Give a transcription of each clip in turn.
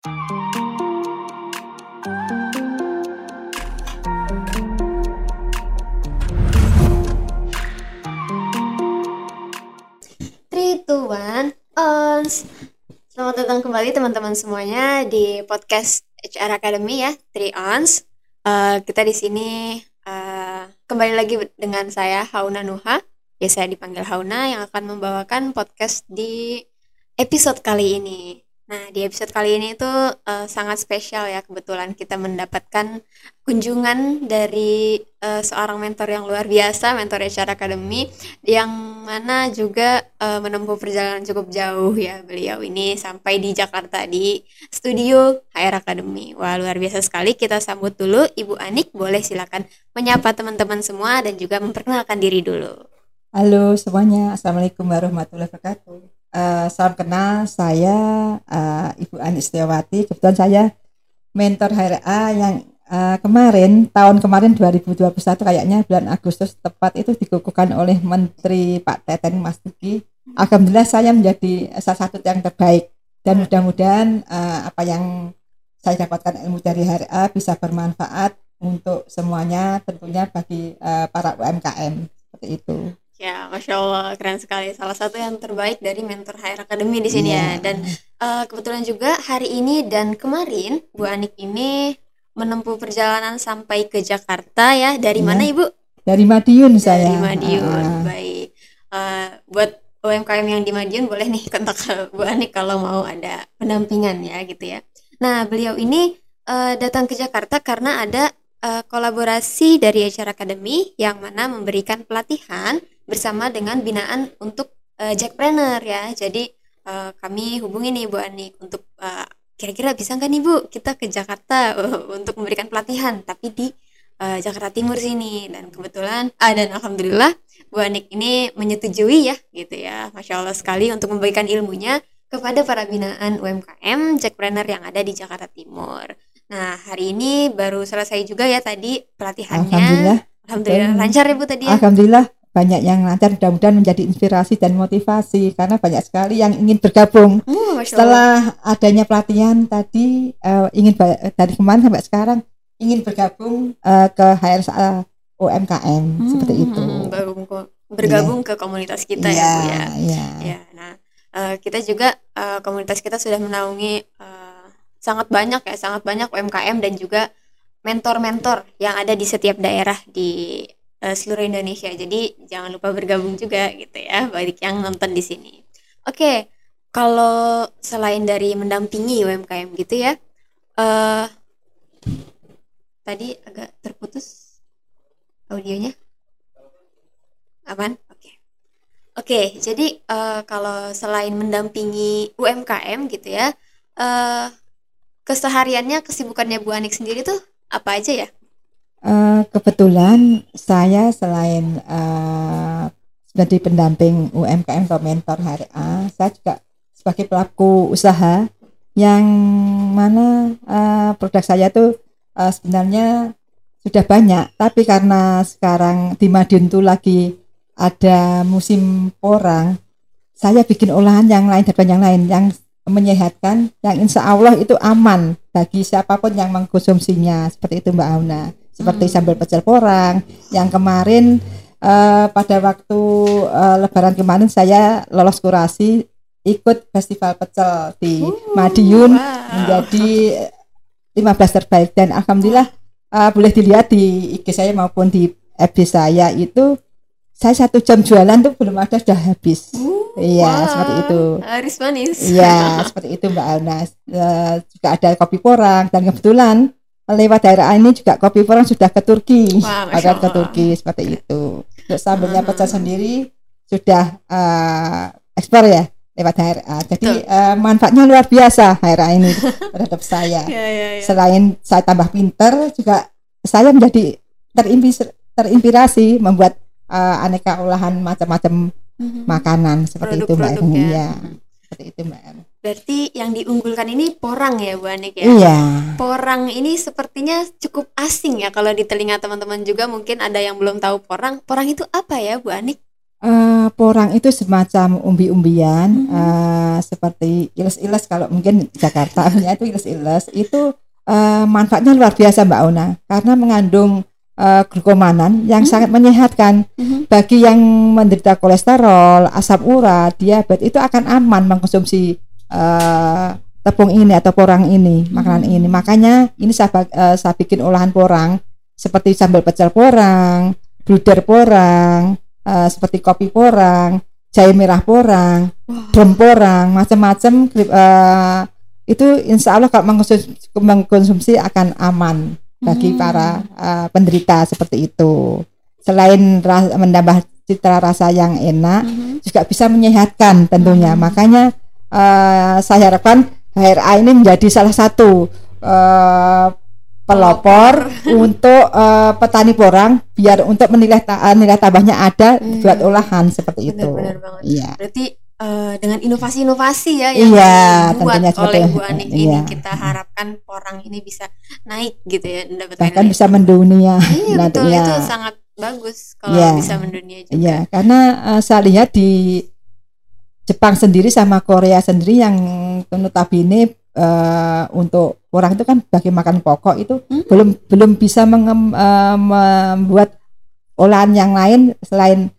Three, two. Selamat datang kembali teman-teman semuanya di podcast HR Academy ya, Three Ons. Uh, kita di sini uh, kembali lagi dengan saya Hauna Nuha, ya saya dipanggil Hauna yang akan membawakan podcast di episode kali ini. Nah, di episode kali ini itu uh, sangat spesial ya kebetulan kita mendapatkan kunjungan dari uh, seorang mentor yang luar biasa, mentor HR Academy yang mana juga uh, menempuh perjalanan cukup jauh ya beliau ini sampai di Jakarta di studio HR Academy. Wah, luar biasa sekali. Kita sambut dulu Ibu Anik. Boleh silakan menyapa teman-teman semua dan juga memperkenalkan diri dulu. Halo semuanya, Assalamualaikum warahmatullahi wabarakatuh. Uh, salam kenal, saya uh, Ibu Ani Setiawati. Kebetulan saya mentor HRA yang uh, kemarin, tahun kemarin 2021 kayaknya bulan Agustus tepat itu dikukuhkan oleh Menteri Pak Teten Mas Duki. Alhamdulillah saya menjadi salah satu yang terbaik dan mudah-mudahan uh, apa yang saya dapatkan ilmu dari HRA bisa bermanfaat untuk semuanya tentunya bagi uh, para UMKM seperti itu. Ya, masya Allah keren sekali. Salah satu yang terbaik dari mentor HR Academy di sini yeah. ya. Dan uh, kebetulan juga hari ini dan kemarin Bu Anik ini menempuh perjalanan sampai ke Jakarta ya. Dari yeah. mana Ibu? Dari Madiun dari saya. Dari Madiun. Uh. Baik. Uh, buat UMKM yang di Madiun boleh nih kontak Bu Anik kalau mau ada pendampingan ya gitu ya. Nah beliau ini uh, datang ke Jakarta karena ada uh, kolaborasi dari HR Academy yang mana memberikan pelatihan bersama dengan binaan untuk uh, Jackpreneur ya. Jadi uh, kami hubungi nih Bu Anik untuk uh, kira-kira bisa nggak nih Bu kita ke Jakarta uh, untuk memberikan pelatihan tapi di uh, Jakarta Timur sini dan kebetulan ah dan alhamdulillah Bu Anik ini menyetujui ya gitu ya. Masya Allah sekali untuk memberikan ilmunya kepada para binaan UMKM Jackpreneur yang ada di Jakarta Timur. Nah, hari ini baru selesai juga ya tadi pelatihannya. Alhamdulillah. Alhamdulillah lancar ya Bu tadi ya. Alhamdulillah banyak yang lancar mudah-mudahan menjadi inspirasi dan motivasi karena banyak sekali yang ingin bergabung Uh, setelah adanya pelatihan tadi uh, ingin dari kemarin sampai sekarang ingin bergabung uh, ke HRSA UMKM Hmm, seperti itu bergabung ke, bergabung ke komunitas kita ya, Iya, Bu ya. iya. Ya, nah eh, kita juga eh, komunitas kita sudah menaungi eh, sangat banyak ya, sangat banyak UMKM dan juga mentor-mentor yang ada di setiap daerah di eh, seluruh Indonesia. Jadi jangan lupa bergabung juga gitu ya, bagi yang nonton di sini. Oke, kalau selain dari mendampingi UMKM gitu ya, eh tadi agak terputus audionya. Aman? Oke. Oke, jadi eh, kalau selain mendampingi UMKM gitu ya, eh kesehariannya kesibukannya Bu Anik sendiri tuh apa aja ya? Uh, kebetulan saya selain uh, sebagai pendamping UMKM atau mentor HRA, saya juga sebagai pelaku usaha yang mana uh, produk saya tuh uh, sebenarnya sudah banyak, tapi karena sekarang di Madiun tuh lagi ada musim porang, saya bikin olahan yang lain dan yang lain. Yang menyehatkan, yang insya Allah itu aman bagi siapa pun yang mengkonsumsinya, seperti itu Mbak Auna seperti Hmm. sambal pecel porang yang kemarin eh, pada waktu eh, lebaran kemarin saya lolos kurasi ikut festival pecel di Uh, Madiun wow. menjadi 15 terbaik dan alhamdulillah eh, boleh dilihat di IG saya maupun di FB saya itu saya satu jam jualan tuh belum ada sudah habis Uh, Iya, wah, seperti itu. Laris manis. Iya, seperti itu Mbak Alna. Eh, juga ada kopi porang dan kebetulan lewat daerah ini juga kopi porang sudah ke Turki. Masya Akan ke. Turki seperti itu. Untuk sambelnya Ah. pecel sendiri sudah eh, ekspor ya lewat HRA. Jadi Betul. eh, manfaatnya luar biasa HRA ini terhadap saya. Ya, ya, ya. Selain saya tambah pinter juga saya menjadi terinspirasi membuat eh, aneka olahan macam-macam Mhm. makanan seperti itu Mbak. Erni. Ya, seperti itu Mbak Erni. Berarti yang diunggulkan ini porang ya Bu Anik ya? Iya. Porang ini sepertinya cukup asing ya kalau di telinga teman-teman juga mungkin ada yang belum tahu porang. Porang itu apa ya Bu Anik? Eh, porang itu semacam umbi-umbian Mhm. eh, seperti iles-iles kalau mungkin Jakarta punya itu iles-iles itu eh, manfaatnya luar biasa Mbak Ona karena mengandung eh, glukomanan yang Hmm. sangat menyehatkan Mhm. bagi yang menderita kolesterol, asam urat, diabetes itu akan aman mengkonsumsi eh, tepung ini atau porang ini, makanan Hmm. ini. Makanya ini saya, eh, saya bikin olahan porang seperti sambal pecel porang, bluder porang, eh, seperti kopi porang, jahe merah porang, brem porang, macam-macam eh, itu insya Allah kalau mengkonsumsi, mengkonsumsi akan aman bagi Hmm. para eh, penderita seperti itu. Selain ras- menambah citra rasa yang enak, Mhm. juga bisa menyehatkan tentunya. Hmm. Makanya eh, saya harapkan HRA ini menjadi salah satu eh, pelopor untuk eh, petani porang biar untuk menilai ta- nilai tambahnya ada Hmm. buat olahan seperti itu. Benar-benar banget. Iya. Berarti eh, dengan inovasi-inovasi ya yang Iya, dibuat tentunya seperti oleh. Bu Anik ini Iya. kita harapkan porang ini bisa naik gitu ya dapat Bahkan bisa mendunia Iya betul nantinya. itu sangat bagus kalau Iya. bisa mendunia juga. Iya, karena eh, saya lihat di Jepang sendiri sama Korea sendiri yang notabene eh, untuk orang itu kan bagi makan pokok itu Hmm. belum belum bisa mengem- eh, membuat olahan yang lain selain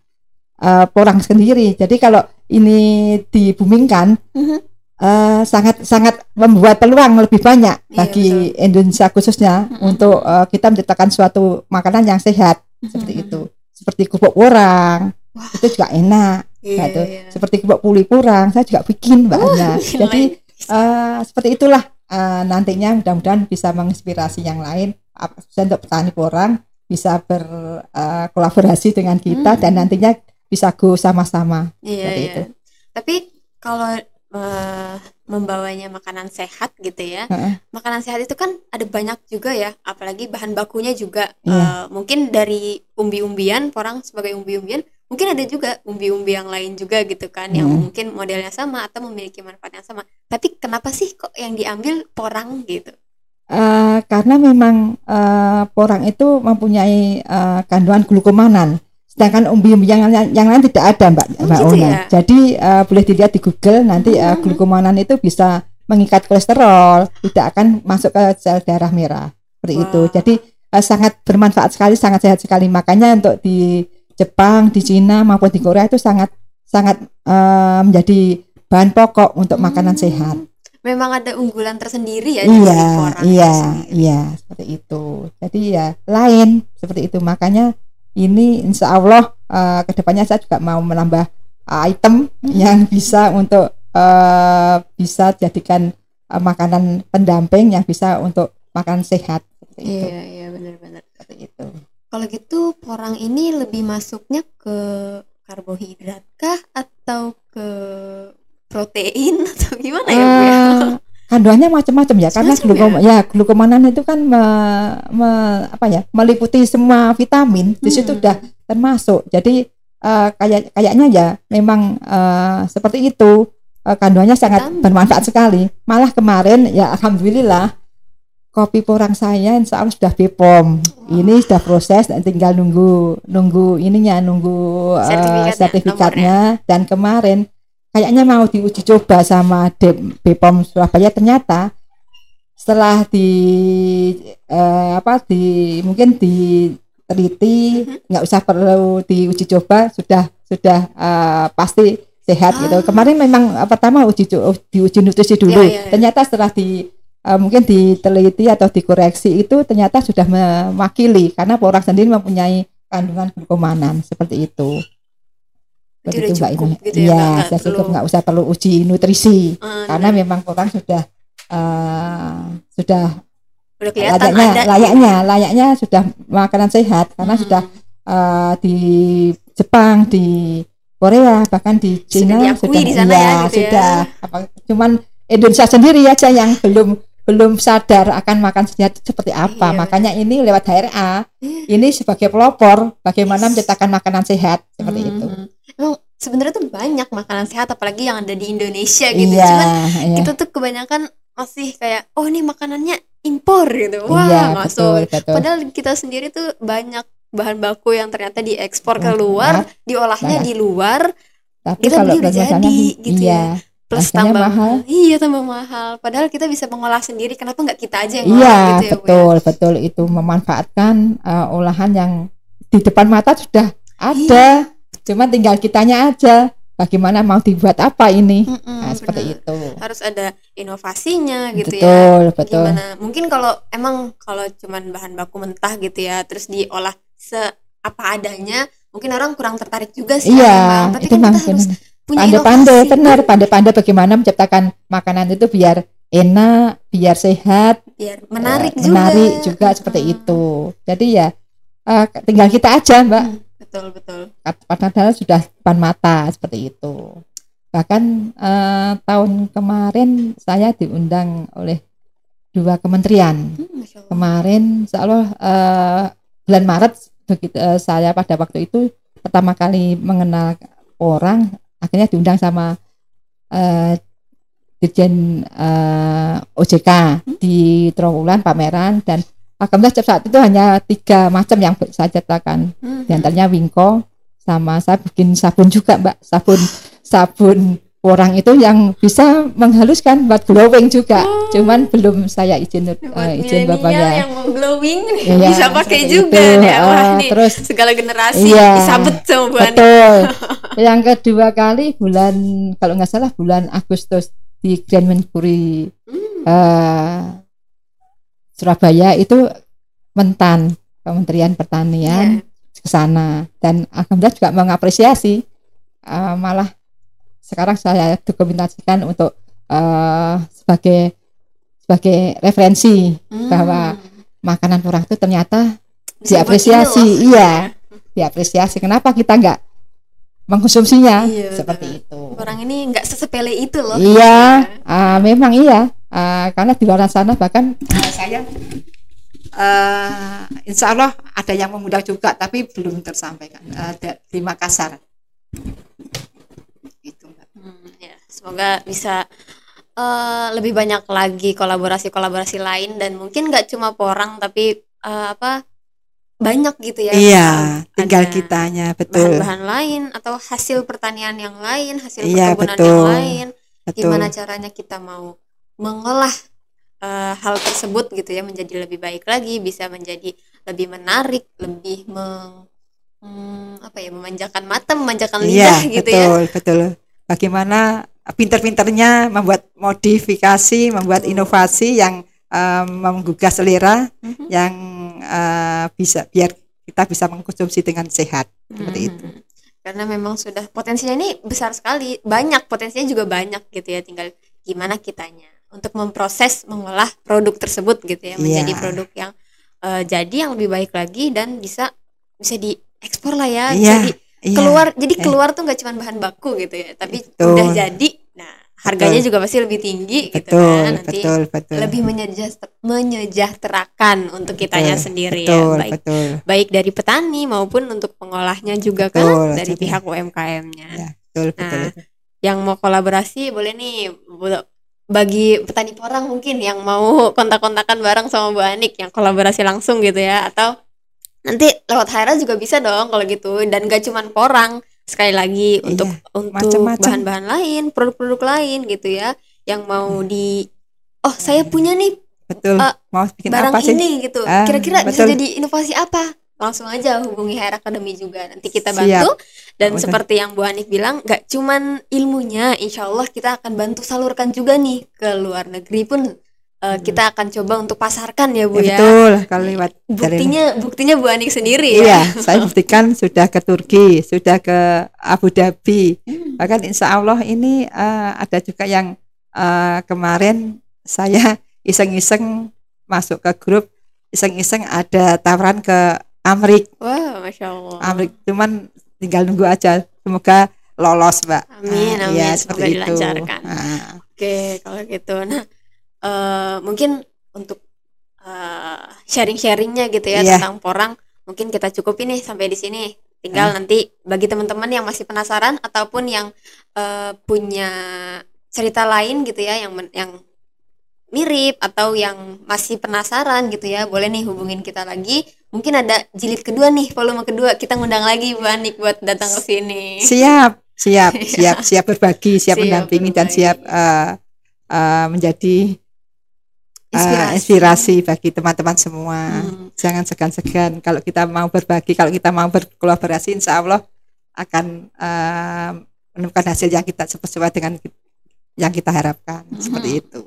eh, porang sendiri. Jadi kalau ini dibumingkan Mhm. eh, sangat sangat membuat peluang lebih banyak Iya, bagi Indonesia khususnya untuk eh, kita menciptakan suatu makanan yang sehat seperti itu. Seperti kubuk porang Wah. itu juga enak. Iya, Nah, itu iya. seperti kubuk puli porang saya juga bikin mbaknya. Gila. Jadi eh, seperti itulah eh, nantinya mudah-mudahan bisa menginspirasi yang lain untuk petani porang bisa berkolaborasi dengan kita Hmm. dan nantinya bisa go sama-sama. Iya, seperti iya. itu. Tapi kalau eh, membawanya makanan sehat gitu ya, Heeh. makanan sehat itu kan ada banyak juga ya, apalagi bahan bakunya juga Iya. eh, mungkin dari umbi-umbian, porang sebagai umbi-umbian, mungkin ada juga umbi-umbi yang lain juga gitu kan, yang Hmm. mungkin modelnya sama atau memiliki manfaat yang sama. Tapi kenapa sih kok yang diambil porang gitu? Eh, karena memang eh, porang itu mempunyai eh, kandungan glukomanan, sedangkan umbi-umbi yang, yang, yang lain tidak ada, Mbak, Oh, Mbak gitu Ona. ya? Jadi eh, boleh dilihat di Google nanti eh, Mhm. glukomanan itu bisa mengikat kolesterol, tidak akan masuk ke sel darah merah seperti Wah. itu. Jadi eh, sangat bermanfaat sekali, sangat sehat sekali. Makanya untuk di Jepang, di Cina maupun di Korea itu sangat sangat eh, menjadi bahan pokok untuk makanan Hmm. sehat. Memang ada unggulan tersendiri ya Iya, iya, iya, seperti itu. Jadi ya lain seperti itu. Makanya ini insya Allah eh, ke depannya saya juga mau menambah eh, item Hmm. yang bisa untuk eh, bisa jadikan eh, makanan pendamping yang bisa untuk makanan sehat seperti itu. Iya, iya benar-benar. Seperti itu. Kalau gitu porang ini lebih masuknya ke karbohidrat kah atau ke protein atau gimana ya Bu? Eh, kandungannya macam-macam ya karena Macam-macam glukom ya? glukomanan itu kan me- me- apa ya meliputi semua vitamin di situ Hmm. udah termasuk. Jadi eh, kayak kayaknya ya memang eh, seperti itu. Eh, kandungannya sangat Vitamin. bermanfaat sekali. Malah kemarin ya alhamdulillah kopi porang saya insya Allah sudah BPOM ini sudah proses dan tinggal nunggu nunggu ininya nunggu Sertifikatnya, sertifikatnya. dan kemarin kayaknya mau diuji coba sama BPOM Surabaya. Ternyata setelah di eh, apa di mungkin diteliti nggak usah perlu diuji coba sudah sudah eh, pasti sehat gitu. Ah. kemarin memang eh, pertama uji diuji nutrisi dulu. Iya, iya, iya. ternyata setelah di eh, mungkin diteliti atau dikoreksi itu ternyata sudah mewakili karena porang sendiri mempunyai kandungan glukomanan seperti itu Berarti Begitu, Mbak Ina. gitu ya, nggak sudah cukup nggak usah perlu uji nutrisi Eh, karena memang porang sudah eh, sudah udah layaknya ada layaknya layaknya sudah makanan sehat karena Hmm. sudah eh, di Jepang di Korea bahkan di Sudah Cina diakui di sana ya, iya, gitu ya. sudah apa cuman Indonesia sendiri aja yang belum belum sadar akan makan sehat seperti apa Iya, makanya ini lewat HRA Iya. ini sebagai pelopor bagaimana Yes. menciptakan makanan sehat seperti itu Hmm. Emang sebenarnya tuh banyak makanan sehat apalagi yang ada di Indonesia gitu. iya Cuman iya kita tuh kebanyakan masih kayak oh ini makanannya impor gitu. Wah, iya masuk. betul betul Padahal kita sendiri tuh banyak bahan baku yang ternyata diekspor ke Nah, luar, nah, diolahnya nah. di luar, Tapi Kita kalau beli udah jadi, gitu iya, ya. plus Harganya tambah mahal. Iya, tambah mahal. Padahal kita bisa mengolah sendiri. Kenapa nggak kita aja yang Iya, ngolah gitu ya, ya? betul, betul itu memanfaatkan eh, olahan yang di depan mata sudah ada. Iya. Cuman tinggal kitanya aja bagaimana mau dibuat apa ini. Mm-mm, Nah, seperti benar. itu. Harus ada inovasinya gitu ya. betul, betul. Gimana? Mungkin kalau emang kalau cuman bahan baku mentah gitu ya, terus diolah se apa adanya, mungkin orang kurang tertarik juga sih Iya. Tapi itu kan kita harus punya Pandai-pandai, inovasi. benar, pandai-pandai bagaimana menciptakan makanan itu biar enak, biar sehat, biar menarik eh, juga. menarik juga seperti Mm-mm. itu. Jadi ya eh, tinggal kita aja, Mbak. Hmm, betul betul. padahal sudah depan mata seperti itu. Bahkan eh, tahun kemarin saya diundang oleh dua kementerian. Hmm. Kemarin, Allah eh, bulan Maret begitu eh, saya pada waktu itu pertama kali mengenal orang, akhirnya diundang sama eh, Dirjen eh, OJK di Trawulan pameran dan alhamdulillah saat itu hanya tiga macam yang saya ciptakan Hmm, di antaranya Wingko sama saya bikin sabun juga mbak sabun sabun orang itu yang bisa menghaluskan buat glowing juga Oh. cuman belum saya izin Buat eh, izin bapaknya yang mau glowing nih, Iya, bisa pakai juga itu. wah nih terus segala generasi Iya. disabet Ani. betul yang kedua kali bulan kalau nggak salah bulan Agustus di Grand Menpuri Hmm, eh, Surabaya itu Mentan Kementerian Pertanian iya. ke sana dan alhamdulillah juga mengapresiasi eh, malah sekarang saya dokumentasikan untuk eh, sebagai sebagai referensi Hmm. bahwa makanan orang itu ternyata Bisa diapresiasi, loh. iya. diapresiasi kenapa kita nggak mengkonsumsinya Iya, seperti itu Orang ini nggak sesepele itu loh. iya ah, memang iya Ah, karena di luar sana bahkan ah, saya eh, insya Allah ada yang mengundang juga tapi belum tersampaikan da- di Makassar itu. Hmm, ya, semoga bisa eh, lebih banyak lagi kolaborasi-kolaborasi lain dan mungkin nggak cuma porang tapi eh, apa banyak gitu ya. Iya, tinggal ada kitanya betul. Bahan-bahan lain atau hasil pertanian yang lain, hasil Iya, perkebunan betul. yang lain. Betul. Gimana caranya kita mau mengolah eh, hal tersebut gitu ya menjadi lebih baik lagi, bisa menjadi lebih menarik, lebih meng hmm, apa ya memanjakan mata, memanjakan lidah Iya, gitu ya. betul, betul. Bagaimana pinter-pinternya membuat modifikasi, membuat Betul. inovasi yang em, menggugah selera, Mhm. yang eh, bisa biar kita bisa mengkonsumsi dengan sehat seperti Mhm. itu. Karena memang sudah potensinya ini besar sekali, banyak potensinya juga banyak gitu ya, tinggal gimana kitanya untuk memproses mengolah produk tersebut gitu ya menjadi Iya. produk yang eh, jadi yang lebih baik lagi dan bisa bisa diekspor lah ya, Iya, bisa di- Iya, keluar jadi eh. keluar tuh nggak cuma bahan baku gitu ya, tapi Betul. udah jadi. Nah, harganya juga pasti lebih tinggi gitu betul, kan nanti betul, betul. lebih menyejahtera- menyejahterakan untuk kitanya Betul, sendiri betul, ya, baik betul. baik dari petani maupun untuk pengolahnya juga Betul, kan dari jadi- pihak UMKM-nya. Ya, betul, betul. Nah, Yang mau kolaborasi boleh nih bagi petani porang mungkin yang mau kontak-kontakan bareng sama Bu Anik yang kolaborasi langsung gitu ya atau nanti lewat Haira juga bisa dong kalau gitu dan gak cuman porang sekali lagi untuk untuk macam-macam. bahan-bahan lain produk-produk lain gitu ya yang mau di oh saya punya nih betul. eh, Mau bikin barang apa sih? ini gitu. Ah, Kira-kira bisa betul. jadi inovasi apa? Langsung aja hubungi Hair Academy juga. Nanti kita Siap. bantu. Dan Betul. seperti yang Bu Anik bilang, gak cuman ilmunya, insya Allah kita akan bantu salurkan juga nih ke luar negeri pun. eh, kita akan coba untuk pasarkan ya Bu Hmm. Ya, ya. betul, kalau lewat jalan- Buktinya, buktinya Bu Anik sendiri ya. Iya, saya buktikan sudah ke Turki, sudah ke Abu Dhabi. Hmm. Bahkan insya Allah ini eh, ada juga yang eh, kemarin saya iseng-iseng masuk ke grup, iseng-iseng ada tawaran ke Amrik, Wah, masya Allah. Amrik cuman tinggal nunggu aja. Semoga lolos, Mbak. Amin, amin. iya, Semoga seperti itu. dilancarkan. Ah, Oke, kalau gitu. Nah, eh, mungkin untuk eh, sharing-sharingnya gitu ya Iya. tentang porang, mungkin kita cukupin nih sampai di sini. Tinggal Ah. nanti bagi teman-teman yang masih penasaran ataupun yang eh, punya cerita lain gitu ya, yang men- yang mirip atau yang masih penasaran gitu ya boleh nih hubungin kita lagi mungkin ada jilid kedua nih volume kedua kita ngundang lagi Bu Anik buat datang ke sini siap siap siap siap berbagi siap, Siap mendampingi dan berbagi. siap uh, uh, menjadi uh, Inspirasi. inspirasi bagi teman-teman semua Hmm. jangan segan-segan kalau kita mau berbagi kalau kita mau berkolaborasi insya Allah akan uh, menemukan hasil yang kita sesuai dengan yang kita harapkan seperti Mhm. itu.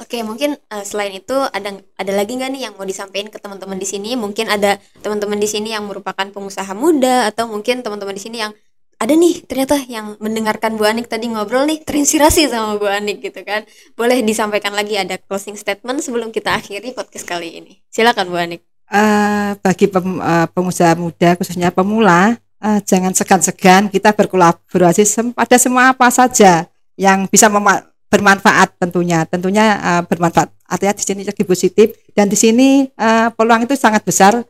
Oke, mungkin eh, selain itu ada ada lagi nggak nih yang mau disampaikan ke teman-teman di sini? Mungkin ada teman-teman di sini yang merupakan pengusaha muda atau mungkin teman-teman di sini yang ada nih ternyata yang mendengarkan Bu Anik tadi ngobrol nih terinspirasi sama Bu Anik gitu kan. Boleh disampaikan lagi ada closing statement sebelum kita akhiri podcast kali ini. Silakan Bu Anik. Eh, bagi pem- eh, pengusaha muda khususnya pemula eh, jangan segan-segan kita berkolaborasi sem- pada semua apa saja yang bisa bermanfaat tentunya tentunya eh, bermanfaat artinya di sini segi positif dan di sini eh, peluang itu sangat besar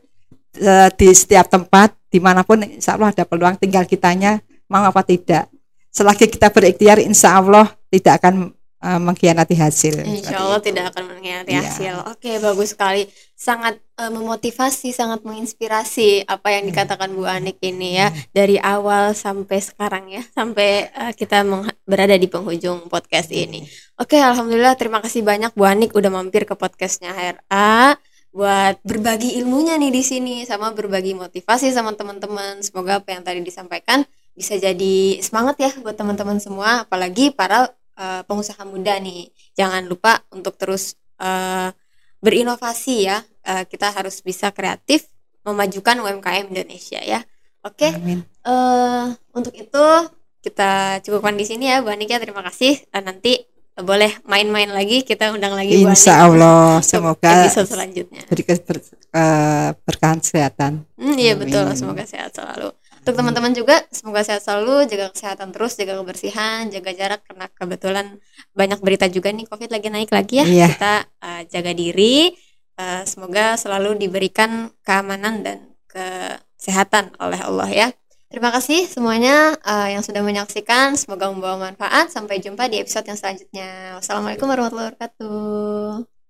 eh, di setiap tempat di mana pun insya Allah ada peluang tinggal kitanya mau apa tidak selagi kita berikhtiar insya Allah tidak akan eh, mengkhianati hasil Insya Allah tidak akan mengkhianati Iya. hasil. Oke, bagus sekali. Sangat eh, memotivasi, sangat menginspirasi apa yang dikatakan Bu Anik ini ya dari awal sampai sekarang ya, sampai eh, kita berada di penghujung podcast ini. Oke, alhamdulillah terima kasih banyak Bu Anik udah mampir ke podcastnya HRA buat berbagi ilmunya nih di sini sama berbagi motivasi sama teman-teman. Semoga apa yang tadi disampaikan bisa jadi semangat ya buat teman-teman semua, apalagi para eh, pengusaha muda nih. Jangan lupa untuk terus eh, berinovasi ya. Eh, kita harus bisa kreatif memajukan UMKM Indonesia ya. Oke, Amin. eh untuk itu kita cukupkan di sini ya Bu Anik ya. Terima kasih. Eh, nanti eh, boleh main-main lagi, kita undang lagi Bu Insya Allah untuk semoga episode selanjutnya. beri ke- ber, eh, berkahan kesehatan. Hmm, iya Amin. betul, semoga sehat selalu. Untuk teman-teman juga, semoga sehat selalu, jaga kesehatan terus, jaga kebersihan, jaga jarak karena kebetulan banyak berita juga nih COVID lagi naik lagi ya. Iya. Kita uh, jaga diri, uh, semoga selalu diberikan keamanan dan kesehatan oleh Allah ya. Terima kasih semuanya uh, yang sudah menyaksikan, semoga membawa manfaat. Sampai jumpa di episode yang selanjutnya. Wassalamualaikum warahmatullahi wabarakatuh.